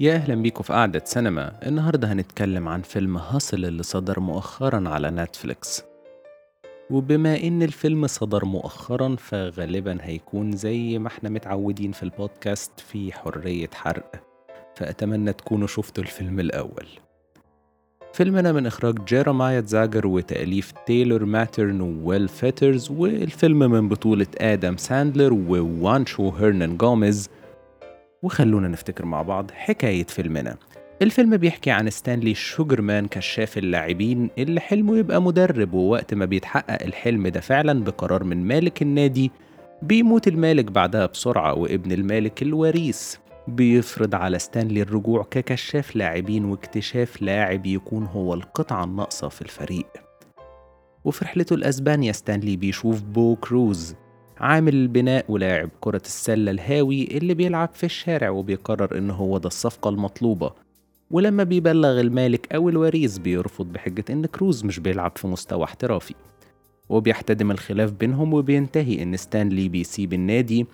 يا أهلا بيكم في قعدة سينما. النهاردة هنتكلم عن فيلم Hustle اللي صدر مؤخرا على نتفليكس. وبما إن الفيلم صدر مؤخرا فغالبا هيكون زي ما إحنا متعودين في البودكاست في حرية حرق. فأتمنى تكونوا شفتوا الفيلم الأول. فيلمنا من إخراج جيرمايا زاجر وتأليف تايلور ماترن وويل فيترز والفيلم من بطولة آدم ساندلر وخوانشو هيرنان جوميز وخلونا نفتكر مع بعض حكاية فيلمنا. الفيلم بيحكي عن ستانلي شوجرمان كشاف اللاعبين اللي حلمه يبقى مدرب ووقت ما بيتحقق الحلم ده فعلا بقرار من مالك النادي بيموت المالك بعدها بسرعة وابن المالك الوريث بيفرض على ستانلي الرجوع ككشاف لاعبين واكتشاف لاعب يكون هو القطعة الناقصة في الفريق. وفي رحلته لأسبانيا ستانلي بيشوف بو كروز عامل البناء ولاعب كرة السلة الهاوي اللي بيلعب في الشارع وبيقرر إن هو ده الصفقة المطلوبة. ولما بيبلغ المالك أو الوريث بيرفض بحجة إن كروز مش بيلعب في مستوى احترافي. وبيحتدم الخلاف بينهم وبينتهي إن ستانلي بيسيب النادي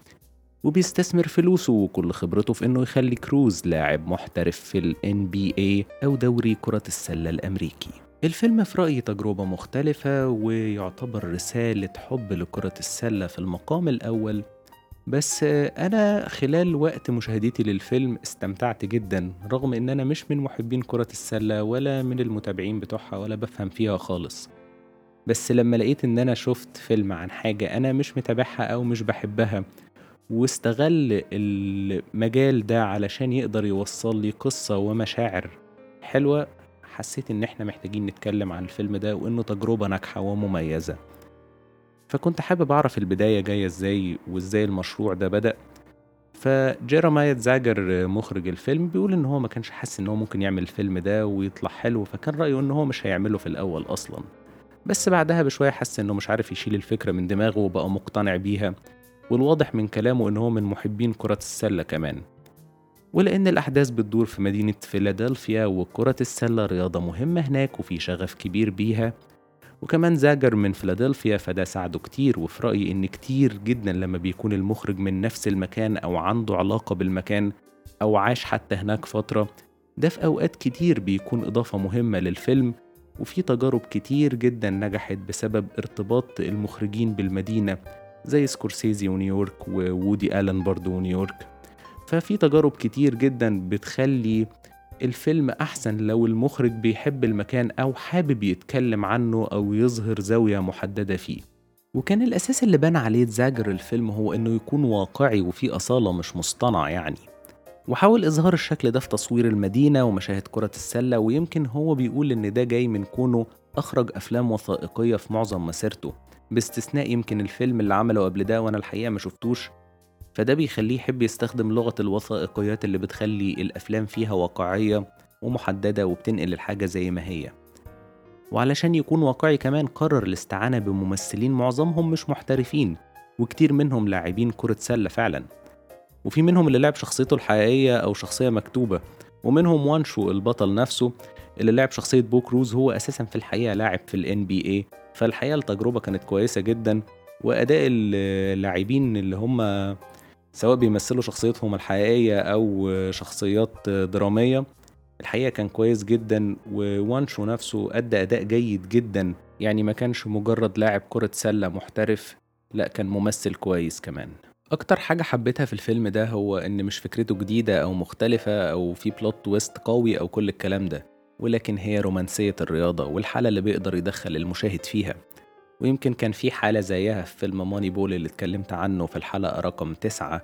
وبيستثمر فلوسه وكل خبرته في إنه يخلي كروز لاعب محترف في ال NBA أو دوري كرة السلة الأمريكي. الفيلم في رأيي تجربة مختلفة ويعتبر رسالة حب لكرة السلة في المقام الأول. بس أنا خلال وقت مشاهدتي للفيلم استمتعت جدا رغم إن أنا مش من محبين كرة السلة ولا من المتابعين بتوعها ولا بفهم فيها خالص. بس لما لقيت إن أنا شفت فيلم عن حاجة أنا مش متابعها أو مش بحبها واستغل المجال ده علشان يقدر يوصل لي قصة ومشاعر حلوة حسيت إن إحنا محتاجين نتكلم عن الفيلم ده وإنه تجربة ناجحة ومميزة. فكنت حابب أعرف البداية جاية إزاي وإزاي المشروع ده بدأ. فجيرمايا زاجر مخرج الفيلم بيقول إن هو ما كانش حاسس إن هو ممكن يعمل الفيلم ده ويطلع حلو فكان رأيه إن هو مش هيعمله في الأول أصلا. بس بعدها بشوية حس إنه مش عارف يشيل الفكرة من دماغه وبقى مقتنع بيها والواضح من كلامه إن هو من محبين كرة السلة كمان. ولأن الأحداث بتدور في مدينة فيلادلفيا وكرة السلة رياضة مهمة هناك وفي شغف كبير بيها. وكمان زاجر من فيلادلفيا فده ساعده كتير وفي رأيي إن كتير جدا لما بيكون المخرج من نفس المكان أو عنده علاقة بالمكان أو عاش حتى هناك فترة. ده في أوقات كتير بيكون إضافة مهمة للفيلم وفي تجارب كتير جدا نجحت بسبب ارتباط المخرجين بالمدينة زي سكورسيزي ونيويورك وودي آلن برضو ونيويورك. ففي تجارب كتير جدا بتخلي الفيلم أحسن لو المخرج بيحب المكان أو حابب يتكلم عنه أو يظهر زاوية محددة فيه. وكان الأساس اللي بان عليه زاجر الفيلم هو إنه يكون واقعي وفيه أصالة مش مصطنع يعني. وحاول إظهار الشكل ده في تصوير المدينة ومشاهد كرة السلة ويمكن هو بيقول إن ده جاي من كونه أخرج أفلام وثائقية في معظم مسيرته. باستثناء يمكن الفيلم اللي عمله قبل ده وأنا الحقيقة ما شفتوش فده بيخليه يحب يستخدم لغة الوثائقيات اللي بتخلي الأفلام فيها واقعية ومحددة وبتنقل الحاجة زي ما هي. وعلشان يكون واقعي كمان قرر الاستعانة بممثلين معظمهم مش محترفين وكتير منهم لاعبين كرة سلة فعلا. وفي منهم اللي لعب شخصيته الحقيقية أو شخصية مكتوبة ومنهم وانشو البطل نفسه اللي لعب شخصية بو كروز هو أساسا في الحقيقة لاعب في ال NBA فالحقيقة التجربة كانت كويسة جدا وأداء اللاعبين اللي هم سواء بيمثلوا شخصيتهم الحقيقية أو شخصيات درامية. الحقيقة كان كويس جدا ووانشو نفسه أدى أداء جيد جدا. يعني ما كانش مجرد لاعب كرة سلة محترف لا كان ممثل كويس كمان. أكتر حاجة حبيتها في الفيلم ده هو إن مش فكرته جديدة أو مختلفة أو في بلوت تويست قوي أو كل الكلام ده ولكن هي رومانسية الرياضة والحالة اللي بيقدر يدخل المشاهد فيها. ويمكن كان في حالة زيها في فيلم ماني بول اللي اتكلمت عنه في الحلقة رقم تسعة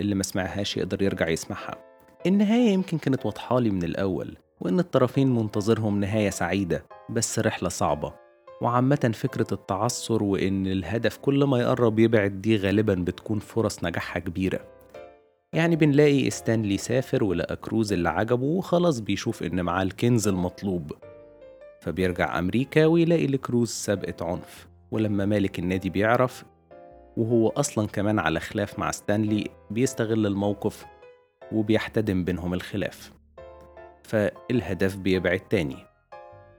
اللي ما سمعهاش يقدر يرجع يسمعها. النهاية يمكن كانت واضحة لي من الأول وإن الطرفين منتظرهم نهاية سعيدة بس رحلة صعبة. وعامة فكرة التعثر وإن الهدف كل ما يقرب يبعد دي غالبا بتكون فرص نجاحها كبيرة. يعني بنلاقي ستانلي سافر ولقى كروز اللي عجبه وخلاص بيشوف إن معاه الكنز المطلوب. فبيرجع أمريكا ويلاقي لكروز سابقة عنف. ولما مالك النادي بيعرف وهو أصلا كمان على خلاف مع ستانلي بيستغل الموقف وبيحتدم بينهم الخلاف. فالهدف بيبعد تاني.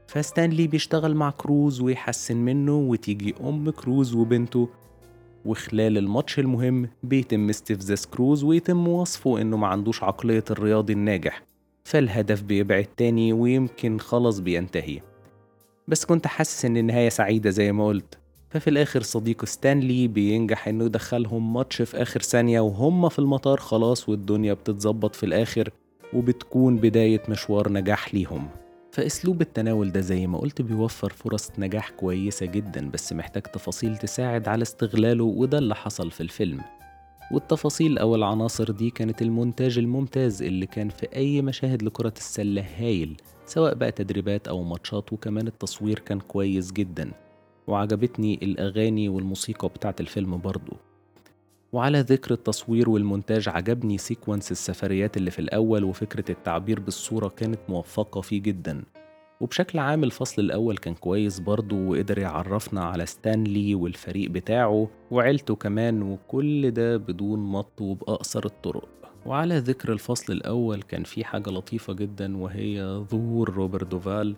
فستانلي بيشتغل مع كروز ويحسن منه وتيجي أم كروز وبنته وخلال الماتش المهم بيتم استفزاز كروز ويتم وصفه إنه ما عندوش عقلية الرياضي الناجح. فالهدف بيبعد تاني ويمكن خلاص بينتهي. بس كنت حاسس إن النهاية سعيدة زي ما قلت. ففي الآخر صديقه ستانلي بينجح إنه يدخلهم ماتش في آخر ثانية وهم في المطار خلاص والدنيا بتتظبط في الآخر وبتكون بداية مشوار نجاح ليهم. فأسلوب التناول ده زي ما قلت بيوفر فرص نجاح كويسة جدا بس محتاج تفاصيل تساعد على استغلاله وده اللي حصل في الفيلم. والتفاصيل أو العناصر دي كانت المونتاج الممتاز اللي كان في أي مشاهد لكرة السلة هايل سواء بقى تدريبات أو ماتشات وكمان التصوير كان كويس جدا. وعجبتني الأغاني والموسيقى بتاعت الفيلم برضو. وعلى ذكر التصوير والمونتاج عجبني sequence السفريات اللي في الأول وفكرة التعبير بالصورة كانت موفقة فيه جدا. وبشكل عام الفصل الأول كان كويس برضه وقدر يعرفنا على ستانلي والفريق بتاعه وعيلته كمان وكل ده بدون مط وبأقصر الطرق. وعلى ذكر الفصل الأول كان في حاجة لطيفة جدا وهي ظهور روبرت دوفال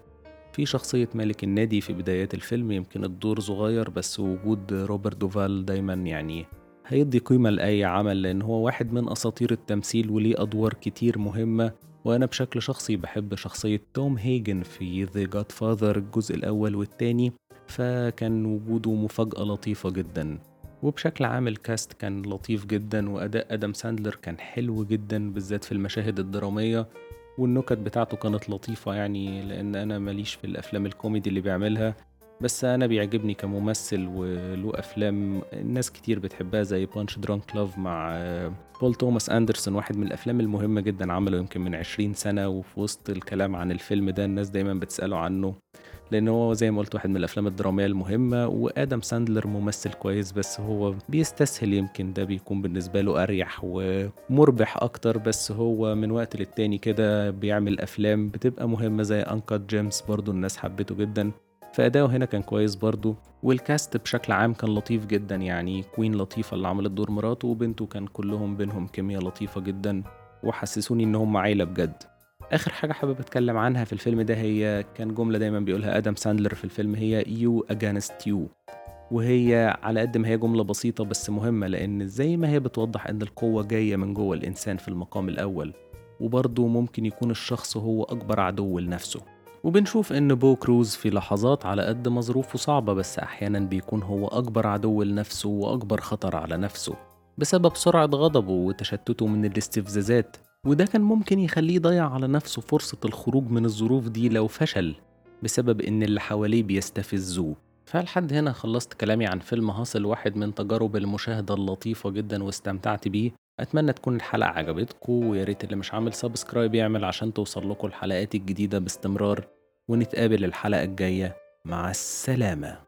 في شخصية ملك النادي في بدايات الفيلم يمكن الدور صغير بس وجود روبرت دوفال دايما يعني هيدي قيمة لأي عمل لأن هو واحد من أساطير التمثيل وليه أدوار كتير مهمة. وأنا بشكل شخصي بحب شخصية توم هيجن في The Godfather الجزء الأول والتاني فكان وجوده مفاجأة لطيفة جدا. وبشكل عام ال cast كان لطيف جدا وأداء أدم ساندلر كان حلو جدا بالذات في المشاهد الدرامية. والنكت بتاعته كانت لطيفة يعني لأن أنا ماليش في الأفلام الكوميدي اللي بيعملها بس أنا بيعجبني كممثل وله أفلام ناس كتير بتحبها زي Punch-Drunk Love مع بول توماس أندرسون واحد من الأفلام المهمة جدا عمله يمكن من عشرين سنة وفي وسط الكلام عن الفيلم ده الناس دايما بتسأله عنه. لأن هو زي ما قلت واحد من الأفلام الدرامية المهمة وآدم ساندلر ممثل كويس بس هو بيستسهل يمكن ده بيكون بالنسبة له أريح ومربح أكتر بس هو من وقت للتاني كده بيعمل أفلام بتبقى مهمة زي Uncut Gems برضو الناس حبته جدا فأداؤه هنا كان كويس برضو وال cast بشكل عام كان لطيف جدا يعني كوين لطيفة اللي عملت دور مراته وبنته كان كلهم بينهم كيمياء لطيفة جدا وحسسوني إن هم عيلة بجد. آخر حاجة حابب أتكلم عنها في الفيلم ده هي كان جملة دايما بيقولها آدم ساندلر في الفيلم هي you against you وهي على قد ما هي جملة بسيطة بس مهمة لأن زي ما هي بتوضح إن القوة جاية من جوه الإنسان في المقام الأول وبرضه ممكن يكون الشخص هو أكبر عدو لنفسه. وبنشوف إن بو كروز في لحظات على قد ما ظروفه صعبة بس أحيانا بيكون هو أكبر عدو لنفسه وأكبر خطر على نفسه بسبب سرعة غضبه وتشتته من الاستفزازات. وده كان ممكن يخليه يضيع على نفسه فرصة الخروج من الظروف دي لو فشل بسبب إن اللي حواليه بيستفزوه. فلحد هنا خلصت كلامي عن فيلم هاصل واحد من تجارب المشاهدة اللطيفة جدا واستمتعت بيه. أتمنى تكون الحلقة عجبتكم ويا ريت اللي مش عامل سبسكرايب يعمل عشان توصل لكم الحلقات الجديدة باستمرار. ونتقابل الحلقة الجاية. مع السلامة.